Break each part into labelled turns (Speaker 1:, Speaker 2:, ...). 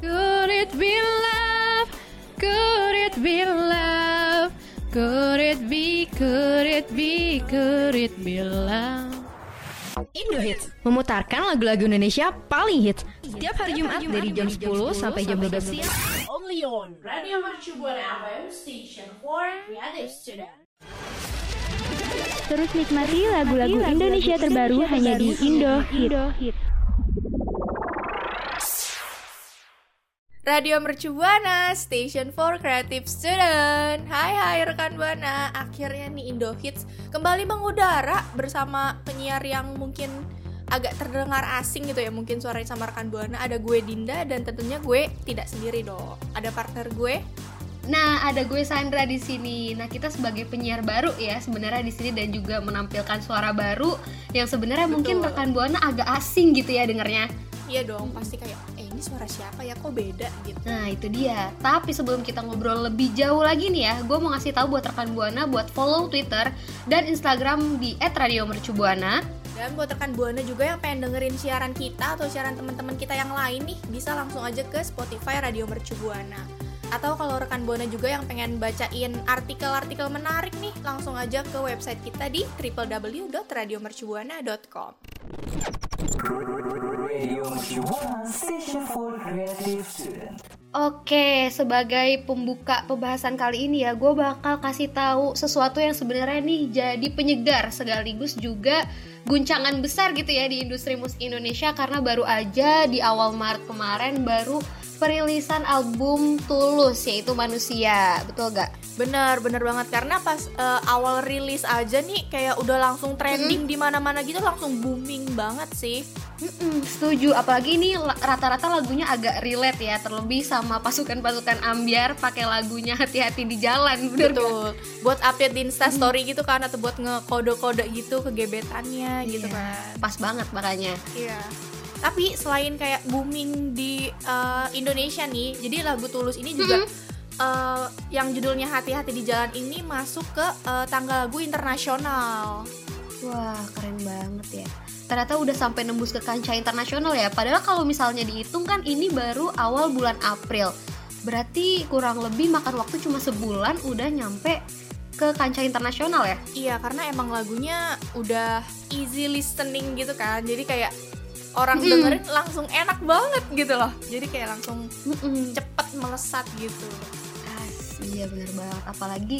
Speaker 1: Could it be love? Could it be love? Could it be, could it be, could it be love? Indo Hits memutarkan lagu-lagu Indonesia paling hits setiap hari Jumat dari jam 10 sampai jam 12 siang.
Speaker 2: Only on Radio Mercu Buana FM Station for Creative Student.
Speaker 3: Terus nikmati lagu-lagu Indonesia terbaru hanya di Indo Hit.
Speaker 4: Radio Mercu Buana, Station for Creative Student. Hai hai rekan Buana, akhirnya nih Indo Hits kembali mengudara bersama penyiar yang mungkin agak terdengar asing gitu ya, mungkin suaranya sama rekan Buana. Ada gue Dinda dan tentunya gue tidak sendiri dong. Ada partner gue.
Speaker 5: Nah, ada gue Sandra di sini. Nah, kita sebagai penyiar baru ya sebenarnya di sini dan juga menampilkan suara baru yang sebenarnya mungkin rekan Buana agak asing gitu ya dengernya.
Speaker 4: Iya dong, pasti kayak ini suara siapa ya kok beda gitu.
Speaker 5: Nah, itu dia. Tapi sebelum kita ngobrol lebih jauh lagi nih ya, gue mau ngasih tahu buat rekan Buana buat follow Twitter dan Instagram di @radiomercubuana.
Speaker 4: Dan buat rekan Buana juga yang pengen dengerin siaran kita atau siaran teman-teman kita yang lain nih, bisa langsung aja ke Spotify Radio Mercu Buana. Atau kalau rekan Buana juga yang pengen bacain artikel-artikel menarik nih, langsung aja ke website kita di www.radiomercubuana.com.
Speaker 5: Oke, sebagai pembuka pembahasan kali ini ya, gue bakal kasih tahu sesuatu yang sebenarnya nih jadi penyegar sekaligus juga guncangan besar gitu ya di industri musik Indonesia karena baru aja di awal Maret kemarin baru perilisan album Tulus yaitu Manusia, betul gak?
Speaker 4: Bener, bener banget karena pas eh, awal rilis aja nih kayak udah langsung trending di mana-mana gitu langsung booming banget sih.
Speaker 5: Mm-mm, setuju, apalagi ini rata-rata lagunya agak relate ya, terlebih sama pasukan-pasukan ambiar pakai lagunya hati-hati di jalan, bener gak?
Speaker 4: Betul. Buat update di Insta story gitu kan atau buat ngekode-kode gitu ke gebetannya gitu
Speaker 5: Iya,
Speaker 4: kan.
Speaker 5: Pas banget makanya.
Speaker 4: Iya. Tapi selain kayak booming di eh, Indonesia nih, jadi lagu Tulus ini juga eh, yang judulnya Hati-hati di Jalan ini masuk ke eh, tangga lagu internasional.
Speaker 5: Wah, keren banget ya. Ternyata udah sampai nembus ke kancah internasional ya. Padahal kalau misalnya dihitung kan ini baru awal bulan April. Berarti kurang lebih makan waktu cuma sebulan udah nyampe ke kancah internasional ya.
Speaker 4: Iya, karena emang lagunya udah easy listening gitu kan. Jadi kayak orang
Speaker 5: Mm-mm.
Speaker 4: dengerin langsung enak banget gitu loh. Jadi kayak langsung
Speaker 5: Mm-mm.
Speaker 4: cepet melesat gitu.
Speaker 5: As, iya bener banget. Apalagi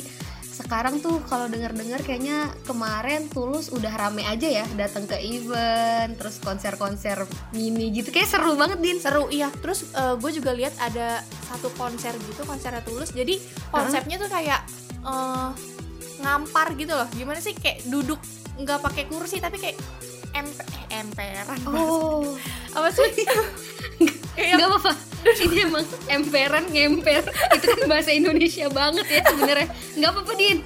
Speaker 5: sekarang tuh kalau denger-denger kayaknya kemarin Tulus udah rame aja ya datang ke event, terus konser-konser mini gitu. Kayak seru banget Din.
Speaker 4: Seru iya. Terus gue juga lihat ada satu konser gitu, konsernya Tulus. Jadi konsepnya tuh kayak eh, ngampar gitu loh. Gimana sih kayak duduk nggak pakai kursi tapi kayak eh, emperan.
Speaker 5: Oh,
Speaker 4: Apa sih? kayak
Speaker 5: nggak apa-apa. Ini emang emperan ngemper itu kan bahasa Indonesia banget ya sebenarnya. Nggak apa-apa Din.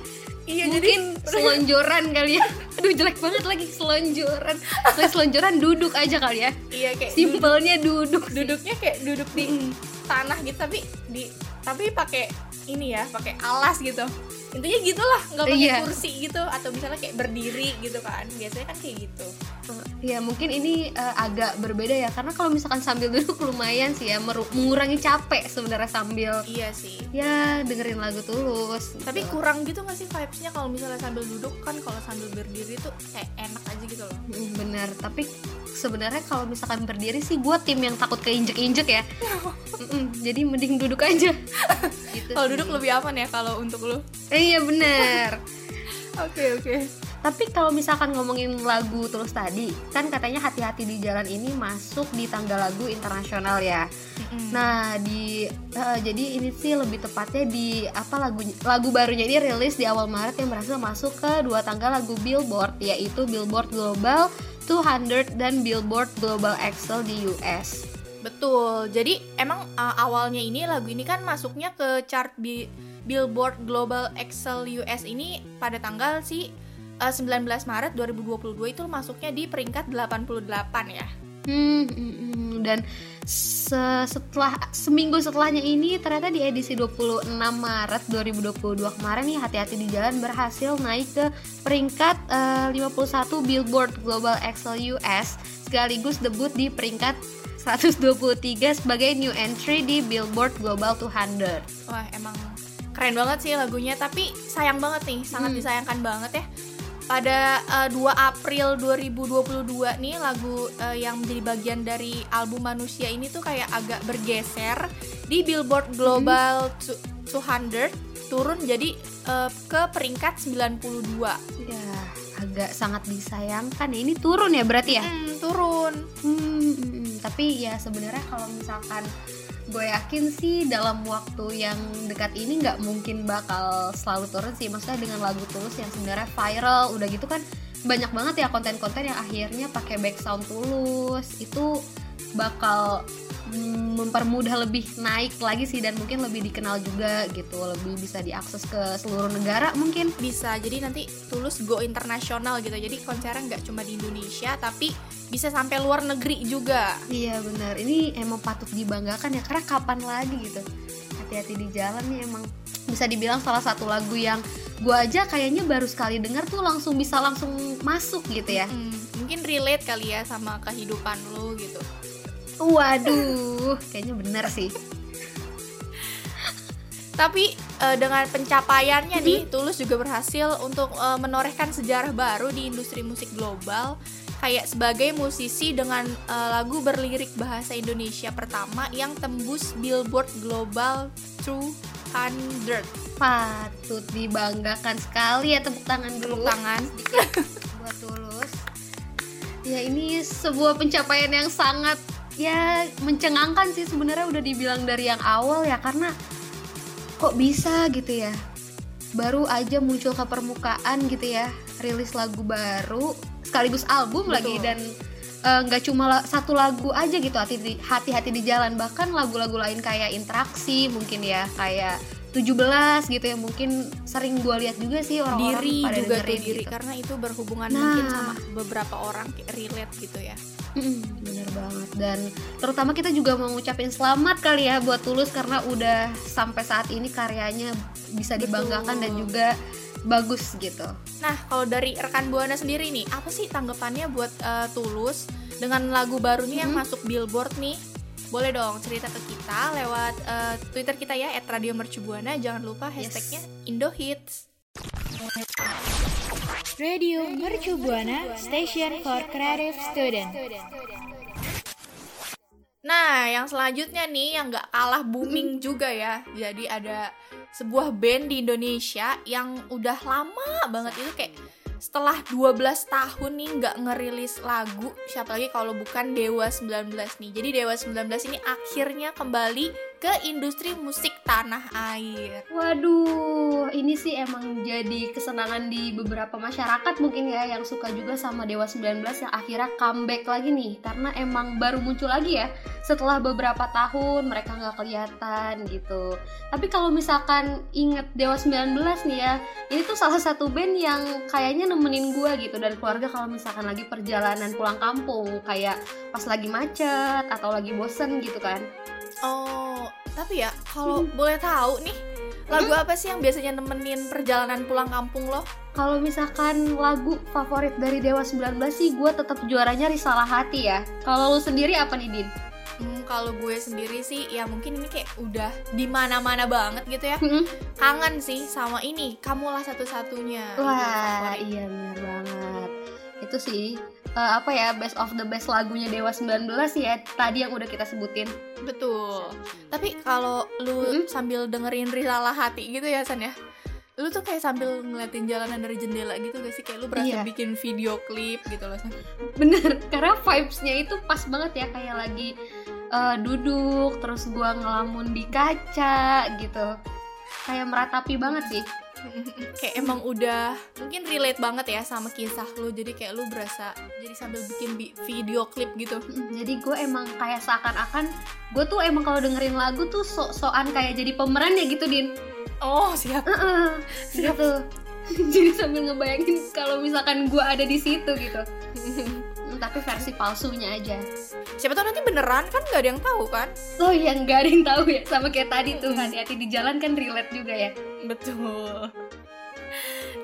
Speaker 4: iya
Speaker 5: Mungkin
Speaker 4: jadi
Speaker 5: selonjoran kali ya. Aduh jelek banget lagi selonjoran. Kalau selonjoran duduk aja kali ya.
Speaker 4: iya kayak duduk,
Speaker 5: Simpelnya duduk. sih.
Speaker 4: duduknya kayak duduk di tanah gitu tapi di tapi pakai ini ya, pakai alas gitu. Intinya gitulah, nggak pakai
Speaker 5: Iya.
Speaker 4: kursi gitu atau misalnya kayak berdiri gitu kan. Biasanya kan kayak gitu.
Speaker 5: Ya mungkin ini eh, agak berbeda ya karena kalau misalkan sambil duduk lumayan sih ya mengurangi capek sebenarnya sambil
Speaker 4: Iya sih.
Speaker 5: ya dengerin lagu tulus.
Speaker 4: Tapi
Speaker 5: gitu.
Speaker 4: kurang gitu gak sih vibes-nya kalau misalnya sambil duduk kan kalau sambil berdiri tuh kayak enak aja gitu loh.
Speaker 5: Mm, bener tapi sebenarnya kalau misalkan berdiri sih gue tim yang takut keinjek-injek ya. Jadi mending duduk aja. gitu
Speaker 4: Kalau duduk lebih aman ya kalau untuk lu.
Speaker 5: Eh, iya bener.
Speaker 4: Oke oke.
Speaker 5: Tapi kalau misalkan ngomongin lagu Tulus tadi, kan katanya hati-hati di jalan ini masuk di tangga lagu internasional ya. Nah, di eh, jadi ini sih lebih tepatnya di apa lagu lagu barunya ini rilis di awal Maret yang berhasil masuk ke dua tangga lagu Billboard yaitu Billboard Global 200 dan Billboard Global Excel di US.
Speaker 4: Betul. Jadi emang uh, awalnya ini lagu ini kan masuknya ke chart bi- Billboard Global Excel US ini pada tanggal si uh, 19 Maret 2022 itu masuknya di peringkat 88 ya.
Speaker 5: Hmm, hmm, hmm. dan se- setelah seminggu setelahnya ini ternyata di edisi 26 Maret 2022 kemarin nih hati-hati di jalan berhasil naik ke peringkat eh, 51 Billboard Global Excel US sekaligus debut di peringkat 123 sebagai new entry di Billboard Global 200.
Speaker 4: Wah, emang keren banget sih lagunya, tapi sayang banget nih, sangat
Speaker 5: Hmm.
Speaker 4: disayangkan banget ya. Pada uh, 2 April 2022 nih lagu uh, yang menjadi bagian dari album Manusia ini tuh kayak agak bergeser di Billboard Global tu- 200 turun jadi uh, ke peringkat 92.
Speaker 5: Ya, agak sangat disayangkan ya. Ini turun ya berarti ya?
Speaker 4: Hmm, turun.
Speaker 5: Hmm, hmm, hmm. tapi ya sebenarnya kalau misalkan gue yakin sih dalam waktu yang dekat ini nggak mungkin bakal selalu turun sih. Maksudnya dengan lagu tulus yang sebenarnya viral udah gitu kan banyak banget ya konten-konten yang akhirnya pakai back sound tulus. Itu bakal mm, mempermudah lebih naik lagi sih dan mungkin lebih dikenal juga gitu. Lebih bisa diakses ke seluruh negara mungkin.
Speaker 4: Bisa jadi nanti tulus go internasional gitu. Jadi konsernya nggak cuma di Indonesia tapi bisa sampai luar negeri juga
Speaker 5: Iya benar, ini emang patut dibanggakan ya karena kapan lagi gitu. Hati-hati di jalan nih emang bisa dibilang salah satu lagu yang gua aja kayaknya baru sekali denger tuh langsung bisa langsung masuk gitu ya.
Speaker 4: Hmm, mungkin relate kali ya sama kehidupan lu gitu
Speaker 5: Waduh, kayaknya bener sih.
Speaker 4: tapi eh, dengan pencapaiannya nih Tulus juga berhasil untuk eh, menorehkan sejarah baru di industri musik global kayak sebagai musisi dengan eh, lagu berlirik bahasa Indonesia pertama yang tembus Billboard Global 200
Speaker 5: Patut dibanggakan sekali ya tepuk tangan dulu.
Speaker 4: tepuk tangan
Speaker 5: buat tulus. Ya ini sebuah pencapaian yang sangat ya mencengangkan sih sebenarnya udah dibilang dari yang awal ya karena kok bisa gitu ya baru aja muncul ke permukaan gitu ya rilis lagu baru sekaligus album lagi
Speaker 4: Betul.
Speaker 5: dan eh, nggak cuma la- satu lagu aja gitu hati di- hati-hati di jalan bahkan lagu-lagu lain kayak interaksi mungkin ya kayak 17 gitu ya mungkin sering gue lihat juga sih orang-orang
Speaker 4: diri
Speaker 5: pada
Speaker 4: juga tuh
Speaker 5: dengerin
Speaker 4: diri
Speaker 5: gitu.
Speaker 4: karena itu berhubungan
Speaker 5: Nah.
Speaker 4: mungkin sama beberapa orang kayak relate gitu ya
Speaker 5: Mm, bener banget dan terutama kita juga mau ngucapin selamat kali ya buat Tulus karena udah sampai saat ini karyanya bisa dibanggakan dan juga bagus gitu.
Speaker 4: Nah, kalau dari rekan Buana sendiri nih, apa sih tanggapannya buat eh, Tulus dengan lagu barunya yang
Speaker 5: Hmm.
Speaker 4: masuk Billboard nih? Boleh dong cerita ke kita lewat eh, Twitter kita ya @radiomercubuana. Jangan lupa hashtagnya Indohits.
Speaker 6: Radio Mercu Buana Station for Creative Student.
Speaker 4: Nah, yang selanjutnya nih yang gak kalah booming juga ya. Jadi ada sebuah band di Indonesia yang udah lama banget itu kayak setelah 12 tahun nih nggak ngerilis lagu siapa lagi kalau bukan Dewa 19 nih. Jadi Dewa 19 ini akhirnya kembali ke industri musik tanah air
Speaker 5: Waduh, ini sih emang jadi kesenangan di beberapa masyarakat mungkin ya yang suka juga sama Dewa 19 yang akhirnya comeback lagi nih karena emang baru muncul lagi ya setelah beberapa tahun mereka nggak kelihatan gitu. Tapi kalau misalkan inget Dewa 19 nih ya, ini tuh salah satu band yang kayaknya nemenin gua gitu dan keluarga kalau misalkan lagi perjalanan pulang kampung kayak pas lagi macet atau lagi bosen gitu kan.
Speaker 4: Oh, tapi ya kalau boleh tahu nih lagu apa sih yang biasanya nemenin perjalanan pulang kampung lo?
Speaker 5: Kalau misalkan lagu favorit dari Dewa 19 sih gue tetap juaranya Risalah Hati ya. Kalau lu sendiri apa nih Din?
Speaker 4: Hmm, kalau gue sendiri sih ya mungkin ini kayak udah di mana-mana banget gitu ya.
Speaker 5: Mm-mm.
Speaker 4: Kangen sih sama ini, kamulah satu-satunya.
Speaker 5: Wah iya bener banget. Itu sih eh, apa ya best of the best lagunya Dewa 19 ya tadi yang udah kita sebutin.
Speaker 4: Betul. Tapi kalau lu sambil dengerin Risalah Hati gitu ya San ya. Lu tuh kayak sambil ngeliatin jalanan dari jendela gitu gak sih? Kayak lu berasa
Speaker 5: Iya.
Speaker 4: bikin video klip gitu loh San.
Speaker 5: Bener karena vibesnya itu pas banget ya kayak lagi eh, duduk terus gua ngelamun di kaca gitu. Kayak meratapi banget sih.
Speaker 4: Kayak emang udah mungkin relate banget ya sama kisah lu. Jadi kayak lu berasa jadi sambil bikin bi- video klip gitu.
Speaker 5: Jadi gue emang kayak seakan-akan gue tuh emang kalau dengerin lagu tuh sok-sokan kayak jadi pemeran ya gitu din.
Speaker 4: Oh siap.
Speaker 5: Heeh, gitu jadi sambil ngebayangin kalau misalkan gue ada di situ gitu. Tapi versi palsunya aja
Speaker 4: siapa tahu nanti beneran kan nggak ada yang tahu kan?
Speaker 5: Oh yang nggak ada yang tahu ya sama kayak tadi tuh hati-hati di jalan kan relate juga ya.
Speaker 4: Betul.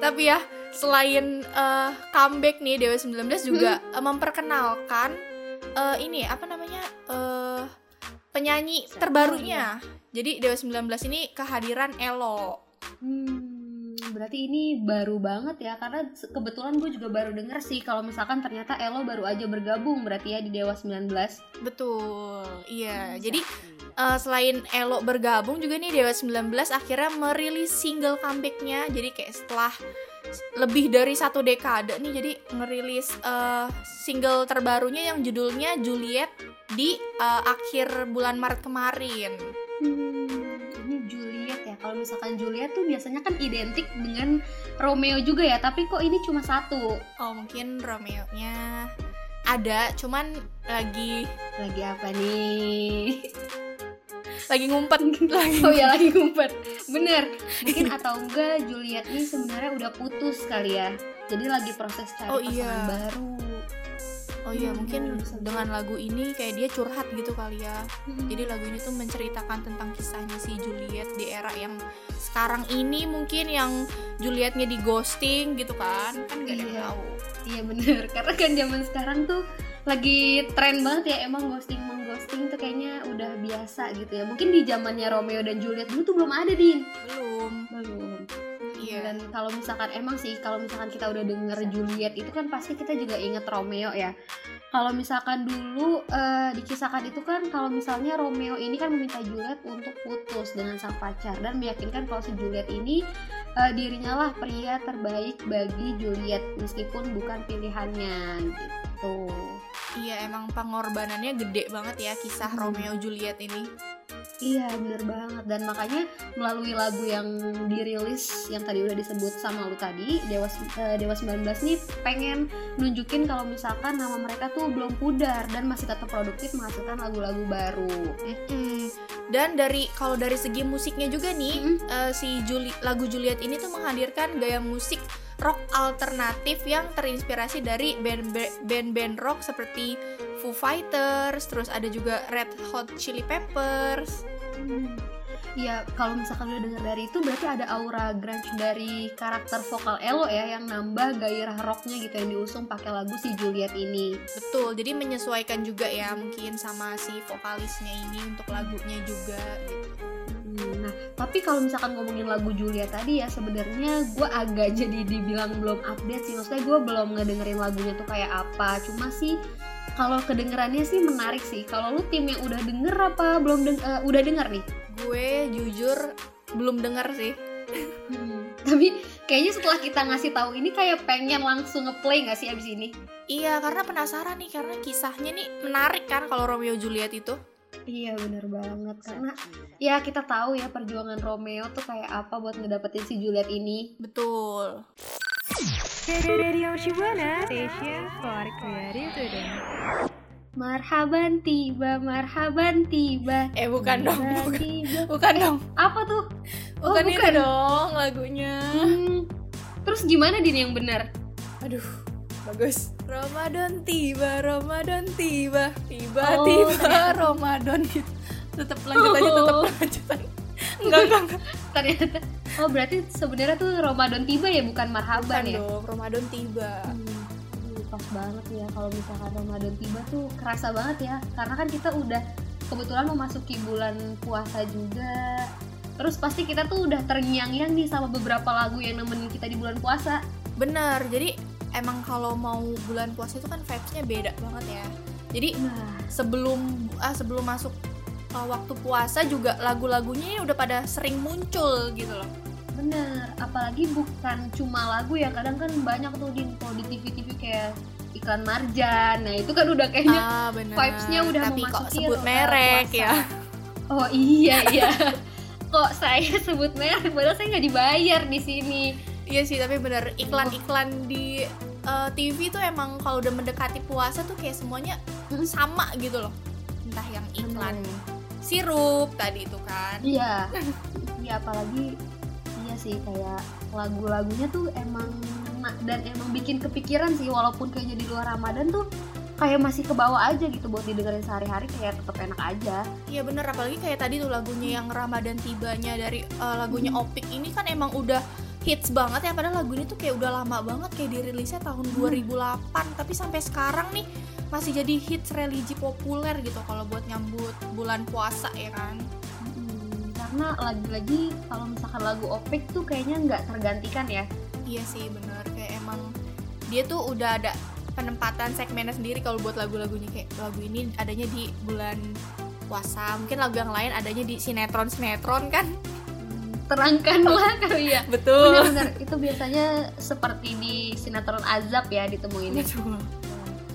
Speaker 4: Tapi ya selain eh, comeback nih Dewa 19 juga eh, memperkenalkan eh, ini apa namanya eh, penyanyi terbarunya. jadi Dewa 19 ini kehadiran Elo.
Speaker 5: Hmm, berarti ini baru banget ya karena kebetulan gue juga baru denger sih kalau misalkan ternyata Elo baru aja bergabung berarti ya di Dewa 19
Speaker 4: Betul, iya. Jadi eh, selain Elo bergabung juga nih Dewa 19 akhirnya merilis single comebacknya. Jadi kayak setelah lebih dari satu dekade nih, jadi ngerilis eh, single terbarunya yang judulnya Juliet di eh, akhir bulan Maret kemarin.
Speaker 5: Hmm, misalkan Juliet tuh biasanya kan identik dengan Romeo juga ya tapi kok ini cuma satu?
Speaker 4: Oh mungkin Romeo-nya ada, cuman lagi
Speaker 5: lagi apa nih?
Speaker 4: Lagi ngumpet lagi.
Speaker 5: oh ya lagi ngumpet. bener. Mungkin atau enggak Juliet ini sebenarnya udah putus kali ya. Jadi lagi proses cari
Speaker 4: Oh,
Speaker 5: pasangan
Speaker 4: iya.
Speaker 5: baru
Speaker 4: Oh iya,
Speaker 5: Hmm,
Speaker 4: mungkin dengan lagu ini kayak dia curhat gitu kali ya.
Speaker 5: Hmm.
Speaker 4: Jadi lagu ini tuh menceritakan tentang kisahnya si Juliet di era yang sekarang ini mungkin yang Julietnya di ghosting gitu kan. Kan gak ada yang
Speaker 5: Iya.
Speaker 4: tahu.
Speaker 5: Iya bener, karena kan zaman sekarang tuh lagi tren banget ya emang ghosting mengghosting tuh kayaknya udah biasa gitu ya. Mungkin di zamannya Romeo dan Juliet dulu tuh belum ada din.
Speaker 4: Belum.
Speaker 5: Belum.
Speaker 4: Iya.
Speaker 5: Dan kalau misalkan emang sih kalau misalkan kita udah denger Juliet itu kan pasti kita juga inget Romeo ya. Kalau misalkan dulu eh, dikisahkan itu kan kalau misalnya Romeo ini kan meminta Juliet untuk putus dengan sang pacar dan meyakinkan kalau si Juliet ini eh, dirinya lah pria terbaik bagi Juliet meskipun bukan pilihannya gitu.
Speaker 4: Iya, emang pengorbanannya gede banget ya kisah
Speaker 5: Hmm.
Speaker 4: Romeo Juliet ini.
Speaker 5: Iya bener banget dan makanya melalui lagu yang dirilis yang tadi udah disebut sama lu tadi Dewa eh, Dewa 19 nih pengen nunjukin kalau misalkan nama mereka tuh belum pudar dan masih tetap produktif menghasilkan lagu-lagu baru.
Speaker 4: Mm-mm. Dan dari kalau dari segi musiknya juga nih, eh, si Juli, lagu Juliet ini tuh menghadirkan gaya musik rock alternatif yang terinspirasi dari band- band-band rock seperti Foo Fighters, terus ada juga Red Hot Chili Peppers.
Speaker 5: Ya kalau misalkan udah denger dari itu berarti ada aura grunge dari karakter vokal Elo ya yang nambah gairah rocknya gitu yang diusung pakai lagu si Juliet ini.
Speaker 4: Betul, jadi menyesuaikan juga ya mungkin sama si vokalisnya ini untuk lagunya juga gitu.
Speaker 5: Hmm, Nah, tapi kalau misalkan ngomongin lagu Julia tadi ya sebenarnya gue agak jadi dibilang belum update sih. Maksudnya gue belum ngedengerin lagunya tuh kayak apa. Cuma sih kalau kedengerannya sih menarik sih. Kalau lu tim yang udah denger apa belum deng- eh, udah denger nih?
Speaker 4: Gue jujur belum denger sih.
Speaker 5: Hmm, Tapi kayaknya setelah kita ngasih tahu ini kayak pengen langsung ngeplay nggak sih abis ini?
Speaker 4: Iya, karena penasaran nih karena kisahnya nih menarik kan kalau Romeo Juliet itu.
Speaker 5: Iya bener banget karena ya kita tahu ya perjuangan Romeo tuh kayak apa buat ngedapetin si Juliet ini.
Speaker 4: Betul.
Speaker 6: Radio Shibuana Station for Creative Student.
Speaker 5: Marhaban tiba, marhaban tiba.
Speaker 4: Eh bukan dong,
Speaker 5: tiba,
Speaker 4: bukan.
Speaker 5: tiba.
Speaker 4: Bukan dong.
Speaker 5: Apa tuh? Oh,
Speaker 4: Bukan, itu dong lagunya.
Speaker 5: Hmm, Terus gimana din yang benar?
Speaker 4: Aduh, bagus. Ramadan tiba, Ramadan tiba,
Speaker 5: Oh,
Speaker 4: tiba-tiba
Speaker 5: ternyata.
Speaker 4: Ramadan gitu. Tetap lanjut aja, tetap
Speaker 5: Oh.
Speaker 4: lanjutan. Enggak, enggak, enggak.
Speaker 5: Ternyata. Oh berarti sebenarnya tuh Ramadan tiba ya bukan marhaban
Speaker 4: Bukan
Speaker 5: ya?
Speaker 4: dong, Ramadan tiba.
Speaker 5: Hmm, pas banget ya kalau misalkan Ramadan tiba tuh kerasa banget ya karena kan kita udah kebetulan memasuki bulan puasa juga terus pasti kita tuh udah terngiang-ngiang nih sama beberapa lagu yang nemenin kita di bulan puasa
Speaker 4: Bener, jadi emang kalau mau bulan puasa itu kan vibes-nya beda banget ya. Jadi
Speaker 5: nah
Speaker 4: sebelum ah sebelum masuk uh, waktu puasa juga lagu-lagunya udah pada sering muncul gitu loh.
Speaker 5: Bener apalagi bukan cuma lagu ya kadang kan banyak tuh di kalau di TV-TV kayak iklan marjan nah itu kan udah kayaknya
Speaker 4: ah, bener.
Speaker 5: vibes-nya udah
Speaker 4: Tapi kok sebut
Speaker 5: uh,
Speaker 4: merek
Speaker 5: puasa.
Speaker 4: ya.
Speaker 5: Oh iya iya. kok saya sebut merek padahal saya nggak dibayar di sini
Speaker 4: Iya sih, tapi bener iklan-iklan di eh, TV tuh emang kalau udah mendekati puasa tuh kayak semuanya sama gitu loh. Entah yang iklan sirup tadi itu kan.
Speaker 5: iya iya apalagi sih kayak lagu-lagunya tuh emang ngena dan emang bikin kepikiran sih walaupun kayaknya di luar Ramadan tuh kayak masih ke bawah aja gitu buat didengerin sehari-hari kayak tetap enak aja.
Speaker 4: Iya bener, apalagi kayak tadi tuh lagunya yang Ramadan tibanya dari eh, lagunya Opik ini kan emang udah hits banget ya padahal lagu ini tuh kayak udah lama banget kayak dirilisnya tahun 2008 tapi sampai sekarang nih masih jadi hits religi populer gitu kalau buat nyambut bulan puasa ya kan.
Speaker 5: Hmm, karena lagi-lagi kalau misalkan lagu Opik tuh kayaknya nggak tergantikan ya.
Speaker 4: Iya sih bener. Kayak emang dia tuh udah ada penempatan segmennya sendiri kalau buat lagu-lagunya. Kayak lagu ini adanya di bulan puasa mungkin lagu yang lain adanya di sinetron sinetron kan
Speaker 5: terangkanlah kali ya.
Speaker 4: Betul.
Speaker 5: Benar-benar itu biasanya seperti di sinetron azab ya ditemuin.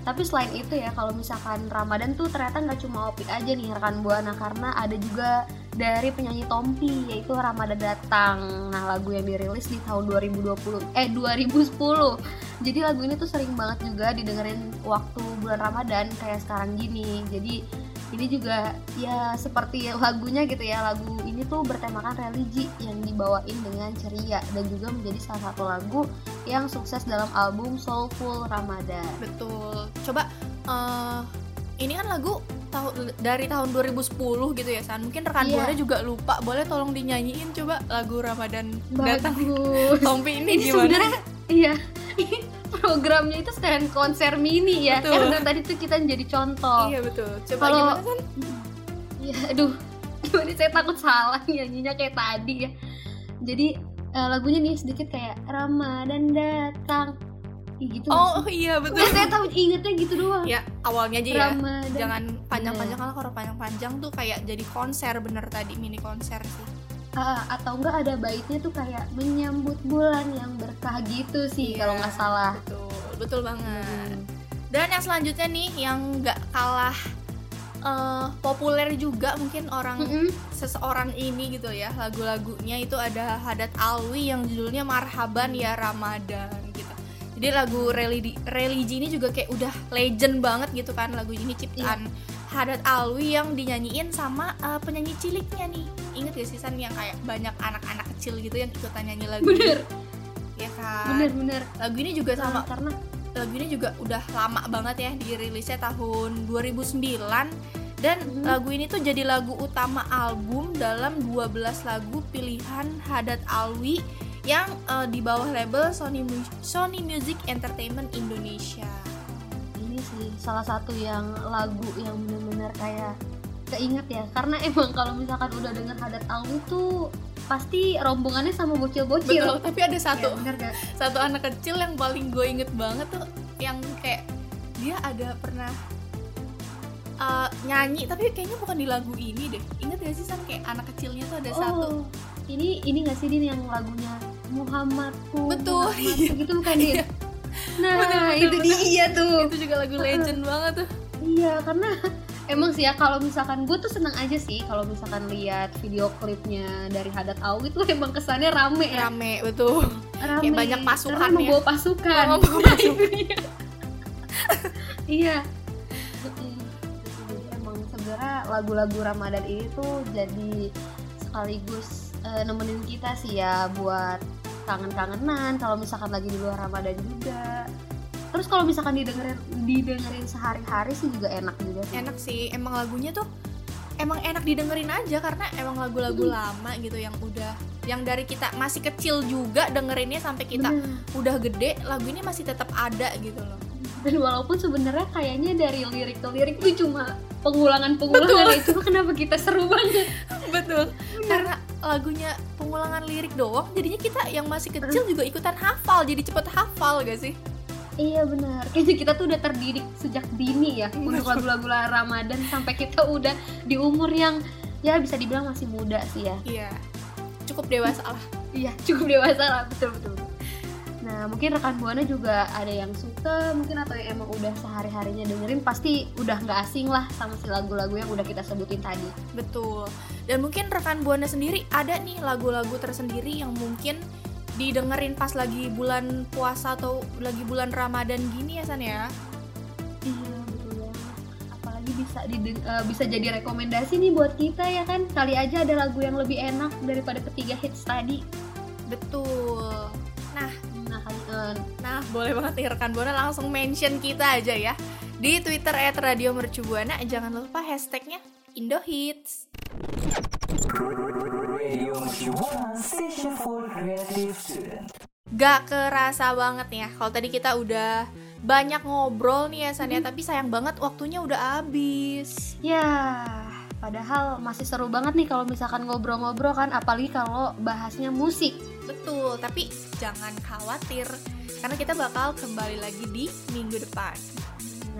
Speaker 5: Tapi selain itu ya kalau misalkan Ramadan tuh ternyata nggak cuma Opik aja nih rekan buana. Karena ada juga dari penyanyi Tompi yaitu Ramadan datang. Nah lagu yang dirilis di tahun 2020 eh 2010 jadi lagu ini tuh sering banget juga didengerin waktu bulan Ramadan kayak sekarang gini. Jadi ini juga ya seperti lagunya gitu ya. Lagu ini tuh bertemakan religi yang dibawain dengan ceria dan juga menjadi salah satu lagu yang sukses dalam album Soulful Ramadan.
Speaker 4: Betul. Coba eh, ini kan lagu tahu dari tahun 2010 gitu ya San. Mungkin rekan
Speaker 5: Iya.
Speaker 4: buana juga lupa boleh tolong dinyanyiin coba lagu Ramadan datang.
Speaker 5: Bagus
Speaker 4: Tompi ini,
Speaker 5: ini
Speaker 4: gimana?
Speaker 5: sebenarnya iya. Programnya itu sekalian konser mini ya.
Speaker 4: Betul.
Speaker 5: karena tadi tuh kita jadi contoh.
Speaker 4: Iya betul. Coba
Speaker 5: Kalau-
Speaker 4: gimana San?
Speaker 5: Iya, aduh, gimana saya takut salah nyanyinya kayak tadi ya. Jadi eh, lagunya nih sedikit kayak Ramadan datang, gitu.
Speaker 4: oh
Speaker 5: sih?
Speaker 4: iya betul
Speaker 5: Nggak, saya tahu ingetnya gitu doang.
Speaker 4: ya awalnya aja ya
Speaker 5: Ramadan.
Speaker 4: jangan panjang-panjang kalau kalau panjang-panjang tuh kayak jadi konser bener tadi mini konser sih
Speaker 5: Ah, atau enggak ada baitnya tuh kayak menyambut bulan yang berkah gitu sih
Speaker 4: Iya.
Speaker 5: kalau nggak salah.
Speaker 4: betul betul banget
Speaker 5: Hmm.
Speaker 4: dan yang selanjutnya nih yang nggak kalah eh, populer juga mungkin orang
Speaker 5: Mm-mm.
Speaker 4: seseorang ini gitu ya lagu-lagunya itu ada Hadat Alwi yang judulnya Marhaban ya Ramadan gitu jadi lagu religi, religi ini juga kayak udah legend banget gitu kan lagu ini ciptaan Hadat Alwi yang dinyanyiin sama eh, penyanyi ciliknya nih. Inget gak sih San yang kayak banyak anak-anak kecil gitu yang ikutan nyanyi lagu
Speaker 5: Bener,
Speaker 4: ini? ya kan
Speaker 5: bener-bener.
Speaker 4: lagu ini juga sama
Speaker 5: karena
Speaker 4: lagu ini juga udah lama banget ya dirilisnya tahun 2009 dan
Speaker 5: Mhm.
Speaker 4: lagu ini tuh jadi lagu utama album dalam 12 lagu pilihan Hadat Alwi yang eh, di bawah label Sony Mu- Sony Music Entertainment Indonesia.
Speaker 5: ini sih salah satu yang lagu yang bener-bener kayak keinget ya. Karena emang kalau misalkan udah denger Hadat Alwi tuh pasti rombongannya sama bocil-bocil.
Speaker 4: Betul, tapi ada satu
Speaker 5: Ya, bener gak?
Speaker 4: satu anak kecil yang paling gue inget banget tuh yang kayak dia ada pernah uh, nyanyi tapi kayaknya bukan di lagu ini deh. Inget gak sih San kayak anak kecilnya tuh ada satu.
Speaker 5: Oh, ini ini nggak sih Din yang lagunya Muhammadku
Speaker 4: Betul,
Speaker 5: Muhammadku
Speaker 4: iya.
Speaker 5: gitu bukan
Speaker 4: Iya.
Speaker 5: nah
Speaker 4: Betul, betul,
Speaker 5: itu
Speaker 4: betul.
Speaker 5: dia tuh
Speaker 4: itu juga lagu legend banget tuh
Speaker 5: iya karena emang sih ya kalau misalkan gue tuh senang aja sih kalau misalkan lihat video klipnya dari Hadat Alwi tuh emang kesannya rame ya
Speaker 4: rame betul
Speaker 5: rame
Speaker 4: Kayak banyak pasukan
Speaker 5: karena
Speaker 4: ya.
Speaker 5: membawa pasukan
Speaker 4: Oh, membawa
Speaker 5: Nah, itu dia. iya jadi emang sebenarnya lagu-lagu Ramadan ini tuh jadi sekaligus eh, nemenin kita sih ya buat kangen-kangenan kalau misalkan lagi di luar Ramadan juga. Terus kalau misalkan didengerin didengerin sehari-hari sih juga enak juga sih.
Speaker 4: Enak sih emang lagunya tuh emang enak didengerin aja karena emang lagu-lagu lama gitu yang udah yang dari kita masih kecil juga dengerinnya sampai kita
Speaker 5: Bener.
Speaker 4: udah gede lagu ini masih tetap ada gitu loh.
Speaker 5: Dan walaupun sebenarnya kayaknya dari lirik ke lirik tuh cuma pengulangan-pengulangan itu kenapa kita seru banget?
Speaker 4: Betul. Karena lagunya pengulangan lirik doang jadinya kita yang masih kecil juga ikutan hafal jadi cepet hafal gak sih
Speaker 5: Iya benar. Kayaknya kita tuh udah terdidik sejak dini ya untuk lagu-lagu Ramadan sampai kita udah di umur yang ya bisa dibilang masih muda sih ya.
Speaker 4: iya cukup dewasa lah
Speaker 5: Iya cukup dewasa lah betul betul. Nah, mungkin rekan Buana juga ada yang suka, mungkin atau yang emang udah sehari-harinya dengerin pasti udah nggak asing lah sama si lagu-lagu yang udah kita sebutin tadi.
Speaker 4: Betul. Dan mungkin rekan Buana sendiri ada nih lagu-lagu tersendiri yang mungkin didengerin pas lagi bulan puasa atau lagi bulan Ramadan gini ya San ya.
Speaker 5: Iya, betul banget. Apalagi bisa eh, bisa jadi rekomendasi nih buat kita ya kan. Kali aja ada lagu yang lebih enak daripada ketiga hits tadi.
Speaker 4: Betul. Nah,
Speaker 5: Eh,
Speaker 4: nah boleh banget nih rekan Buana langsung mention kita aja ya di Twitter @radiomercubuana. Jangan lupa hashtagnya Indohits. Gak kerasa banget ya kalau tadi kita udah banyak ngobrol nih ya San ya, tapi sayang banget waktunya udah habis.
Speaker 5: Ya, padahal masih seru banget nih kalau misalkan ngobrol-ngobrol kan, apalagi kalau bahasnya musik.
Speaker 4: Betul, tapi jangan khawatir karena kita bakal kembali lagi di minggu depan.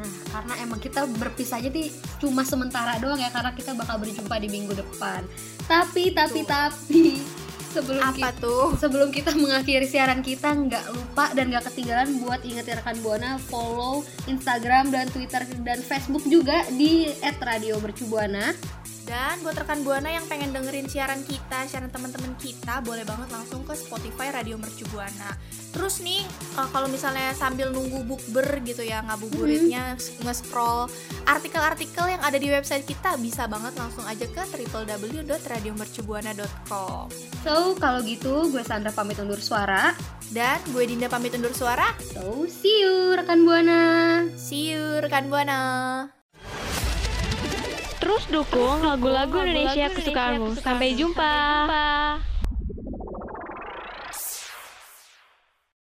Speaker 5: Nah, karena emang kita berpisahnya nih cuma sementara doang ya, karena kita bakal berjumpa di minggu depan. Tapi, tapi,
Speaker 4: Tuh.
Speaker 5: tapi sebelum
Speaker 4: Apa
Speaker 5: kita,
Speaker 4: tuh?
Speaker 5: sebelum kita mengakhiri siaran kita nggak lupa dan nggak ketinggalan buat ingetin rekan buana follow Instagram dan Twitter dan Facebook juga di @radiomercubuana.
Speaker 4: Dan buat rekan Buana yang pengen dengerin siaran kita, siaran teman-teman kita, boleh banget langsung ke Spotify Radio Mercu Buana. Terus nih, eh, kalau misalnya sambil nunggu bukber gitu ya, ngabuburitnya, nge-scroll artikel-artikel yang ada di website kita, bisa banget langsung aja ke www.radiomercubuana.com.
Speaker 5: So, kalau gitu gue Sandra pamit undur suara.
Speaker 4: Dan gue Dinda pamit undur suara.
Speaker 5: So, see you rekan buana.
Speaker 4: See you rekan Buana.
Speaker 3: Terus dukung lagu-lagu Indonesia kesukaanmu. Sampai jumpa.